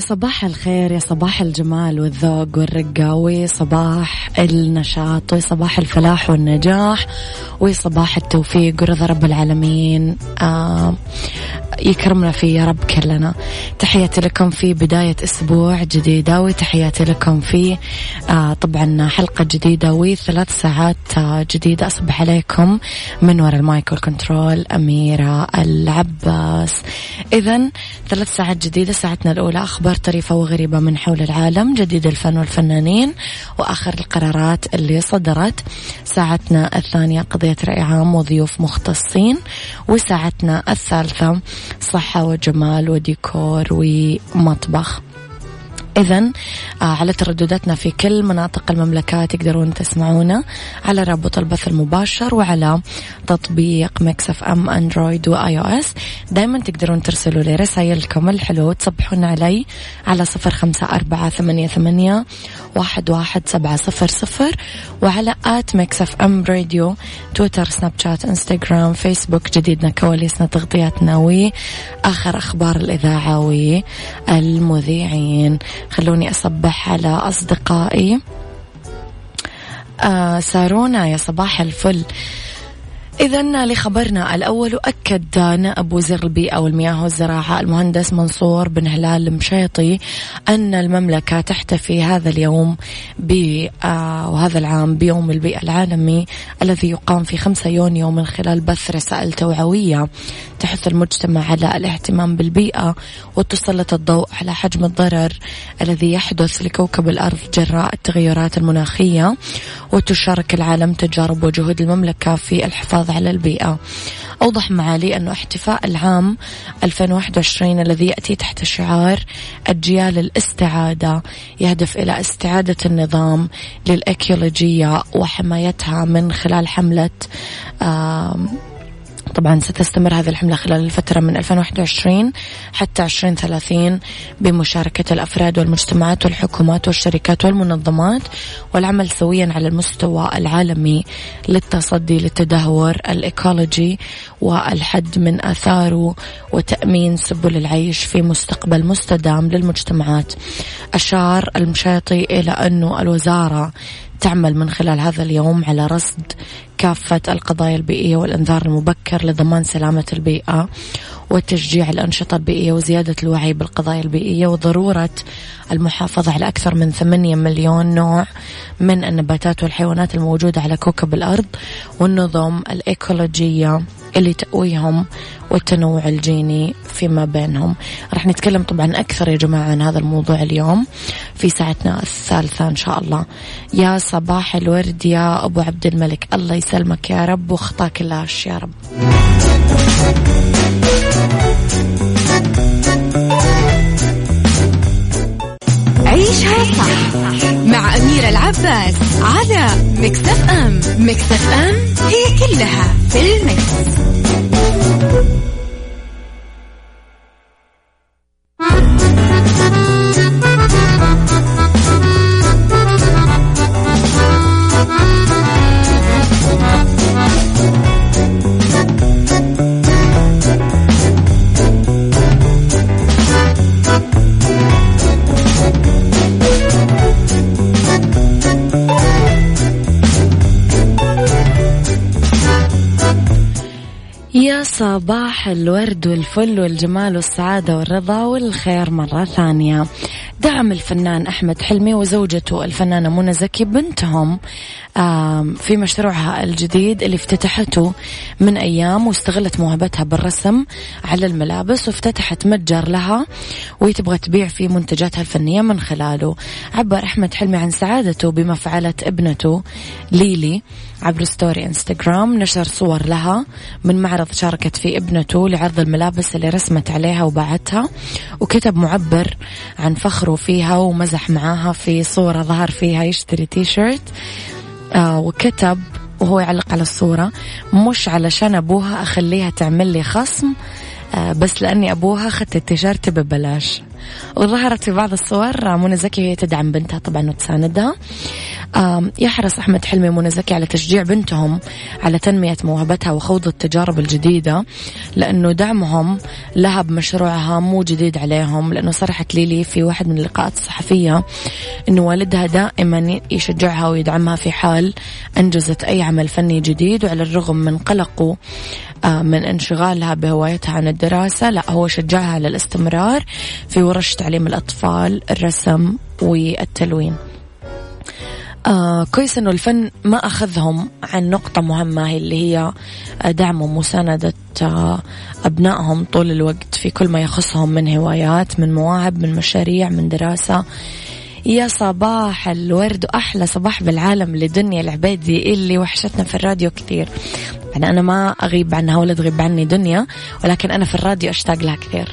صباح الخير يا صباح الجمال والذوق والرقة وصباح النشاط وصباح الفلاح والنجاح وصباح التوفيق ورضا رب العالمين. آه يكرمنا فيه يا رب كلنا. تحياتي لكم في بداية أسبوع جديدة وتحياتي لكم في آه طبعا حلقة جديدة وثلاث ساعات جديدة. أصبح عليكم من وراء المايك والكنترول أميرة العباس. إذا ثلاث ساعات جديدة ساعتنا الأولى أخبار طريفة وغريبة من حول العالم جديد الفن والفنانين وآخر القرارات اللي صدرت. ساعتنا الثانية قضية رأي عام وضيوف مختصين وساعتنا الثالثة صحة وجمال وديكور ومطبخ. إذا آه، على تردداتنا في كل مناطق المملكة تقدرون تسمعونا على رابط البث المباشر وعلى تطبيق Mix FM Android و iOS. دايما تقدرون ترسلوا لي رسائلكم الحلوة وتصبحون علي على صفر خمسة أربعة ثمانية, ثمانية واحد, واحد سبعة صفر صفر. وعلى at Mix FM Radio تويتر سناب شات إنستغرام فيسبوك جديدنا كواليسنا تغطياتنا وآخر أخبار الإذاعة والمذيعين. خلوني أصبح على أصدقائي. آه سارونا يا صباح الفل. إذا لخبرنا الأول أكد نائب وزير البيئة والمياه والزراعة المهندس منصور بن هلال المشيطي أن المملكة تحتفي هذا اليوم ب آه، وهذا العام بيوم البيئة العالمي الذي يقام في 5 يونيو من خلال بث رسائل توعوية. تحث المجتمع على الاهتمام بالبيئة وتسلط الضوء على حجم الضرر الذي يحدث لكوكب الأرض جراء التغيرات المناخية. وتشارك العالم تجارب وجهود المملكة في الحفاظ على البيئة. أوضح معالي أنه احتفاء العام 2021 الذي يأتي تحت شعار أجيال الاستعادة يهدف إلى استعادة النظام للأكيولوجية وحمايتها من خلال حملة طبعا ستستمر هذه الحملة خلال الفترة من 2021 حتى 2030 بمشاركة الأفراد والمجتمعات والحكومات والشركات والمنظمات والعمل سويا على المستوى العالمي للتصدي للتدهور الإيكولوجي والحد من آثاره وتأمين سبل العيش في مستقبل مستدام للمجتمعات. أشار المشاطي إلى أنه الوزارة تعمل من خلال هذا اليوم على رصد كافة القضايا البيئية والإنذار المبكر لضمان سلامة البيئة وتشجيع الأنشطة البيئية وزيادة الوعي بالقضايا البيئية وضرورة المحافظة على أكثر من 8 مليون نوع من النباتات والحيوانات الموجودة على كوكب الأرض والنظم الإيكولوجية. اللي تقويهم والتنوع الجيني فيما بينهم. راح نتكلم طبعا أكثر يا جماعة عن هذا الموضوع اليوم في ساعتنا الثالثة إن شاء الله. يا صباح الورد يا أبو عبد الملك. الله يسلمك يا رب وخطاك اللاش يا رب. عيشها صح مع أميرة العباس على مكتف أم. مكتف أم هي كلها في المكس. thank you صباح الورد والفل والجمال والسعادة والرضا والخير مرة ثانية. دعم الفنان أحمد حلمي وزوجته الفنانة منى زكي بنتهم في مشروعها الجديد اللي افتتحته من أيام واستغلت موهبتها بالرسم على الملابس وافتتحت متجر لها وهي تبغى تبيع فيه منتجاتها الفنية من خلاله. عبر أحمد حلمي عن سعادته بما فعلت ابنته ليلي. عبر story انستغرام نشر صور لها من معرض شاركت فيه ابنته لعرض الملابس اللي رسمت عليها وباعتها وكتب معبر عن فخره فيها ومزح معاها في صورة ظهر فيها يشتري تي شيرت آه وكتب وهو يعلق على الصورة مش علشان أبوها أخليها تعمل لي خصم آه بس لأني أبوها أخذت التيشيرت ببلاش. وظهرت في بعض الصور منى زكي وهي تدعم بنتها طبعا وتساندها. يحرص أحمد حلمي ومنى زكي على تشجيع بنتهم على تنمية موهبتها وخوض التجارب الجديدة لأنه دعمهم لها بمشروعها مو جديد عليهم لأنه صرحت ليلي في واحد من اللقاءات الصحفية أنه والدها دائما يشجعها ويدعمها في حال أنجزت أي عمل فني جديد وعلى الرغم من قلقه من انشغالها بهوايتها عن الدراسة لا هو شجعها على الاستمرار في ورش تعليم الأطفال الرسم والتلوين. آه كويس إنه الفن ما أخذهم عن نقطة مهمة هي اللي هي دعم ومساندة آه أبنائهم طول الوقت في كل ما يخصهم من هوايات من مواهب من مشاريع من دراسة. يا صباح الورد وأحلى صباح بالعالم لدنيا العبيدي اللي وحشتنا في الراديو كثير. يعني أنا ما أغيب عنها ولا تغيب عني دنيا ولكن أنا في الراديو أشتاق لها كثير.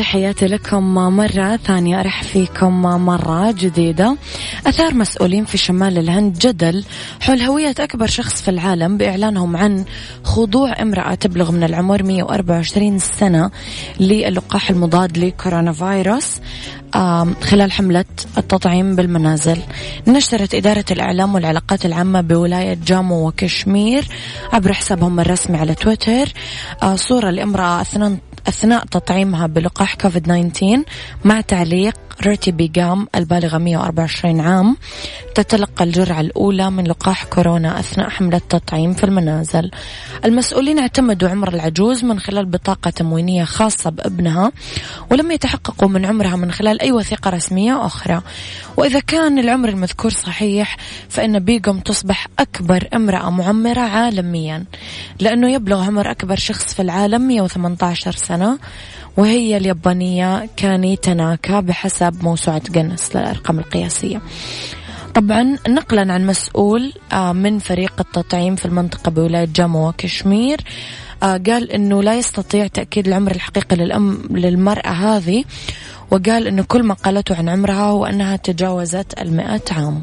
وتحياتي لكم مرة ثانية. أرحب فيكم مرة جديدة. أثار مسؤولين في شمال الهند جدل حول هوية أكبر شخص في العالم بإعلانهم عن خضوع امرأة تبلغ من العمر 124 سنة للقاح المضاد لكورونا فيروس خلال حملة التطعيم بالمنازل. نشرت إدارة الإعلام والعلاقات العامة بولاية جامو وكشمير عبر حسابهم الرسمي على تويتر صورة لامرأة أثناء أثناء تطعيمها بلقاح كوفيد 19 مع تعليق ريتي بيجام البالغة 124 عام تتلقى الجرعة الأولى من لقاح كورونا أثناء حملة التطعيم في المنازل. المسؤولين اعتمدوا عمر العجوز من خلال بطاقة تموينية خاصة بابنها ولم يتحققوا من عمرها من خلال أي وثيقة رسمية أخرى. وإذا كان العمر المذكور صحيح فإن بيجم تصبح أكبر امرأة معمرة عالميا لأنه يبلغ عمر أكبر شخص في العالم 118 سنة. وهي اليابانية كاني تناكا بحسب موسوعة جنس للأرقام القياسية. طبعا نقلا عن مسؤول آه، من فريق التطعيم في المنطقة بولاية جامو وكشمير آه، قال إنه لا يستطيع تأكيد العمر الحقيقي للأم للمرأة هذه وقال إنه كل ما قالته عن عمرها هو أنها تجاوزت المئة عام.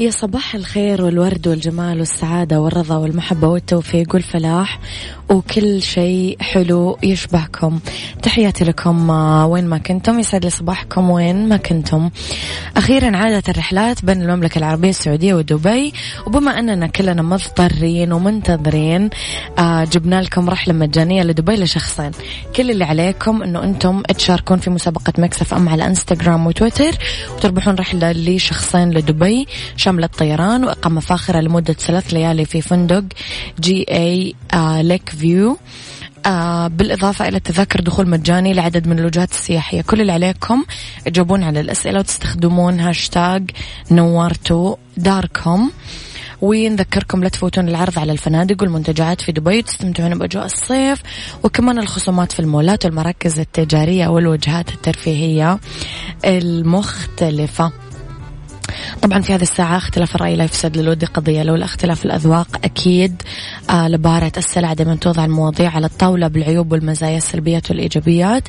يا صباح الخير والورد والجمال والسعادة والرضا والمحبة والتوفيق والفلاح وكل شيء حلو يشبهكم. تحياتي لكم آه، وين ما كنتم. يسعد لي صباحكم وين ما كنتم. أخيرا عادت الرحلات بين المملكة العربية السعودية ودبي. وبما أننا كلنا مضطرين ومنتظرين آه، جبنا لكم رحلة مجانية لدبي لشخصين. كل اللي عليكم أنه أنتم تشاركون في مسابقة مكسف أم على إنستغرام وتويتر وتربحون رحلة لشخصين لدبي. شاملة طيران وإقامة فاخرة لمدة ثلاث ليالي في فندق JA Lake View بالإضافة إلى تذاكر دخول مجاني لعدد من الوجهات السياحية. كل اللي عليكم تجاوبون على الأسئلة وتستخدمون هاشتاج نورتو داركم ونذكركم لا تفوتون العرض على الفنادق والمنتجعات في دبي تستمتعون بأجواء الصيف وكمان الخصومات في المولات والمراكز التجارية والوجهات الترفيهية المختلفة. طبعا في هذه الساعة اختلاف الرأي لا يفسد للود قضية لولا اختلاف الأذواق أكيد آه لبارة السلع دائما توضع المواضيع على الطاولة بالعيوب والمزايا السلبيات والإيجابيات.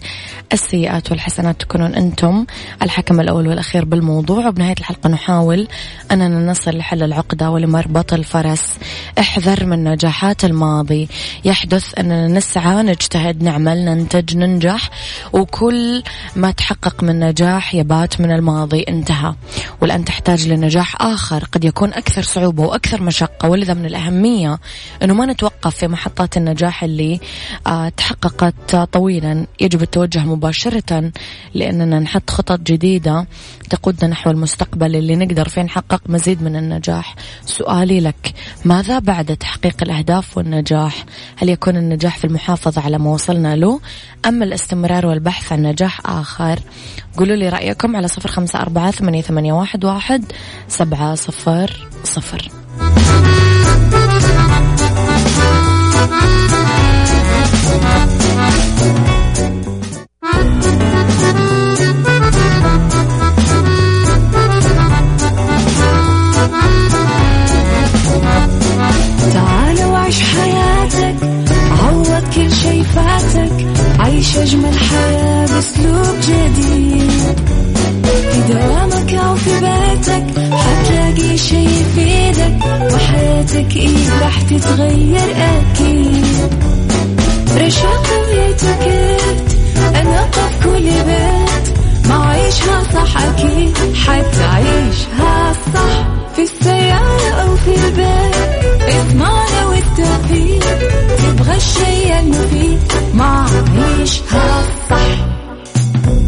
السيئات والحسنات تكونون أنتم الحكم الأول والأخير بالموضوع. وبنهاية الحلقة نحاول أننا نصل لحل العقدة ولمربط الفرس. احذر من نجاحات الماضي. يحدث أننا نسعى نجتهد نعمل ننتج ننجح. وكل ما تحقق من نجاح يبات من الماضي. انتهى. والآن تحتاج لنجاح آخر. قد يكون أكثر صعوبة وأكثر مشقة ولذا من الأهمية أنه ما نتوقف في محطات النجاح اللي آه تحققت طويلا. يجب التوجه مباشرة لأننا نحط خطط جديدة تقودنا نحو المستقبل اللي نقدر فيه نحقق مزيد من النجاح. سؤالي لك ماذا بعد تحقيق الأهداف والنجاح؟ هل يكون النجاح في المحافظة على ما وصلنا له أم الاستمرار والبحث عن نجاح آخر؟ قولوا لي رأيكم على صفر خمسة أربعة ثمانية, ثمانية واحد, واحد سبعة صفر صفر. تعال وعيش حياتك عوض كل شي فاتك عيش أجمل حياة بأسلوب جديد. وحياتك إيه راح تتغير أكيد رشاق ويتوكيت أنا قف كل بيت ما عيشها صح أكيد حتعيشها صح. في السيارة أو في البيت اضمعنا والتوفيق تبغى الشيء المفيد ما عيشها صح.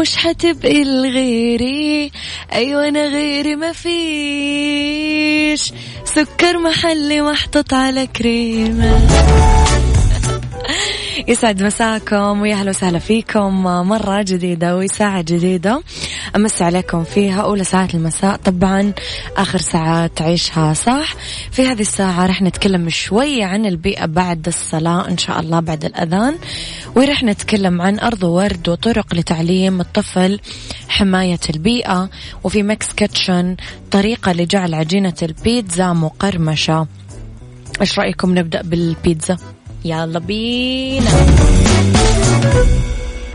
مش حتبقي الغيري أيوه أنا غيري ما فيش. سكر محلي محطوط على كريمة. يسعد مساكم ويا أهلا وسهلا فيكم. مرة جديدة وساعة جديدة. أمس عليكم فيها أولى ساعات المساء. طبعا آخر ساعات تعيشها صح. في هذه الساعة رح نتكلم شوي عن البيئة بعد الصلاة إن شاء الله بعد الأذان. ورح نتكلم عن أرض ورد وطرق لتعليم الطفل حماية البيئة. وفي Mix Kitchen طريقة لجعل عجينة البيتزا مقرمشة. إيش رأيكم نبدأ بالبيتزا؟ يلا بينا.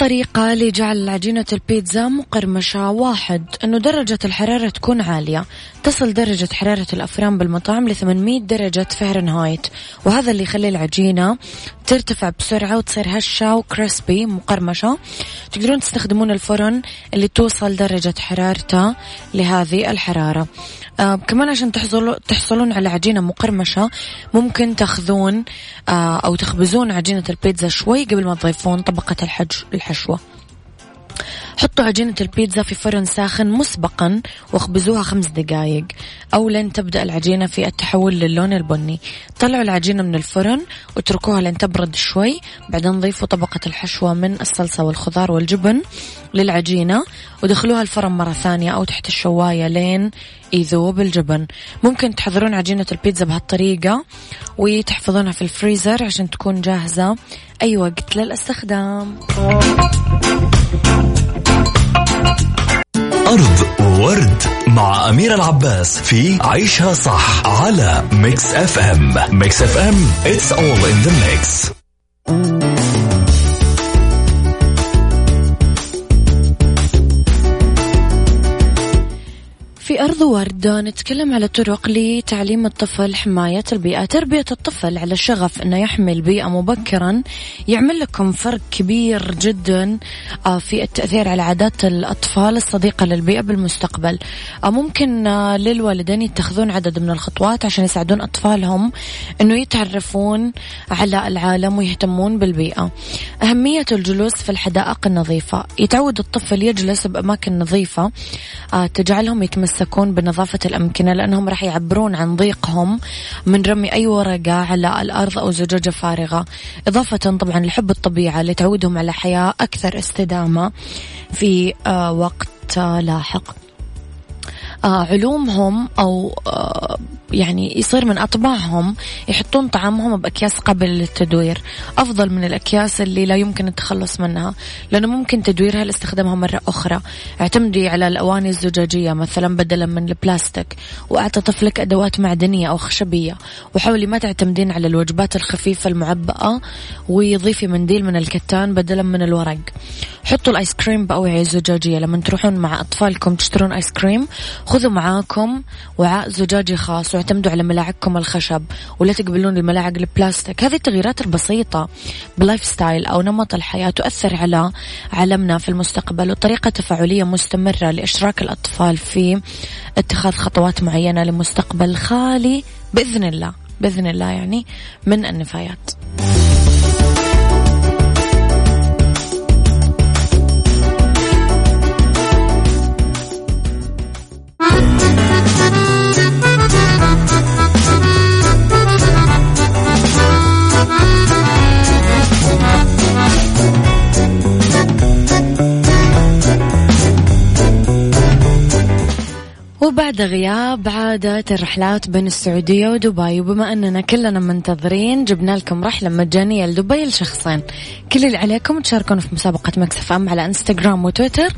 الطريقة لجعل عجينة البيتزا مقرمشة واحد. أنه درجة الحرارة تكون عالية. تصل درجة حرارة الأفران بالمطاعم ل 800 درجة فahrenheit وهذا اللي يخلي العجينة ترتفع بسرعة وتصير هشة وكريسبي مقرمشة. تقدرون تستخدمون الفرن اللي توصل درجة حرارته لهذه الحرارة. آه كمان عشان تحصلوا تحصلون على عجينة مقرمشة ممكن تاخذون آه أو تخبزون عجينة البيتزا شوي قبل ما تضيفون طبقة الحج الحشوة. حطوا عجينة البيتزا في فرن ساخن مسبقا واخبزوها خمس دقايق. أو لن تبدأ العجينة في التحول للون البني. طلعوا العجينة من الفرن واتركوها لين تبرد شوي. بعدين ضيفوا طبقة الحشوة من الصلصة والخضار والجبن للعجينة ودخلوها الفرن مرة ثانية أو تحت الشواية لين يذوب الجبن. ممكن تحضرون عجينة البيتزا بهالطريقة وتحفظونها في الفريزر عشان تكون جاهزة. أي وقت للإستخدام. أرض وورد مع أمير العباس في عيشها صح على Mix FM Mix FM it's all in the mix. في أرض ورد نتكلم على طرق لتعليم الطفل حماية البيئة تربية الطفل على شغف أنه يحمي البيئة مبكرا. يعمل لكم فرق كبير جدا آه، في التأثير على عادات الأطفال الصديقة للبيئة بالمستقبل. آه، ممكن آه، للوالدين يتخذون عدد من الخطوات عشان يساعدون أطفالهم أنه يتعرفون على العالم ويهتمون بالبيئة. أهمية الجلوس في الحدائق النظيفة. يتعود الطفل يجلس بأماكن نظيفة تجعلهم يتمسكون يتمسكون بنظافة الأمكنة لأنهم راح يعبرون عن ضيقهم من رمي أي ورقة على الأرض أو زجاجة فارغة. إضافة طبعا لحب الطبيعة اللي تعودهم على حياة أكثر استدامة في آه، وقت لاحق. آه، علومهم أو آه، يعني يصير من أطباعهم يحطون طعامهم بأكياس قابلة للتدوير أفضل من الأكياس اللي لا يمكن التخلص منها لأنه ممكن تدويرها لاستخدامها مرة أخرى. اعتمدي على الأواني الزجاجية مثلا بدلا من البلاستيك وأعطى طفلك أدوات معدنية أو خشبية. وحاولي ما تعتمدين على الوجبات الخفيفة المعبأة ويضيفي منديل من الكتان بدلا من الورق. حطوا الآيس كريم بأوعية زجاجية لما تروحون مع أطفالكم تشترون آيس كريم خذوا معاكم وعاء زجاجي خاص واعتمدوا على ملاعقكم الخشب ولا تقبلون الملاعق البلاستيك. هذه التغييرات البسيطة بال lifestyle أو نمط الحياة تؤثر على عالمنا في المستقبل وطريقة تفاعلية مستمرة لإشراك الأطفال في اتخاذ خطوات معينة لمستقبل خالي بإذن الله. بإذن الله يعني من النفايات. وبعد غياب عادت الرحلات بين السعودية ودبي. وبما أننا كلنا منتظرين جبنا لكم رحلة مجانية لدبي لشخصين. كل اللي عليكم تشاركون في مسابقة Mix FM على إنستغرام وتويتر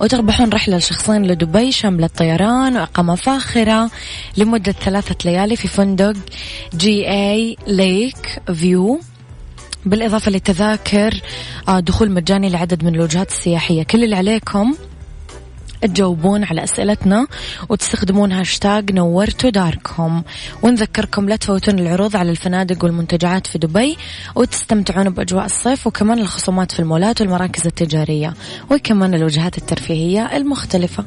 وتربحون رحلة لشخصين لدبي شاملة طيران وإقامة فاخرة لمدة ثلاثة ليالي في فندق JA Lake View. بالإضافة لتذاكر آه، دخول مجاني لعدد من الوجهات السياحية. كل اللي عليكم تجاوبون على أسئلتنا وتستخدمون هاشتاج نورتوا داركم ونذكركم لا تفوتون العروض على الفنادق والمنتجعات في دبي وتستمتعون بأجواء الصيف وكمان الخصومات في المولات والمراكز التجارية وكمان الوجهات الترفيهية المختلفة.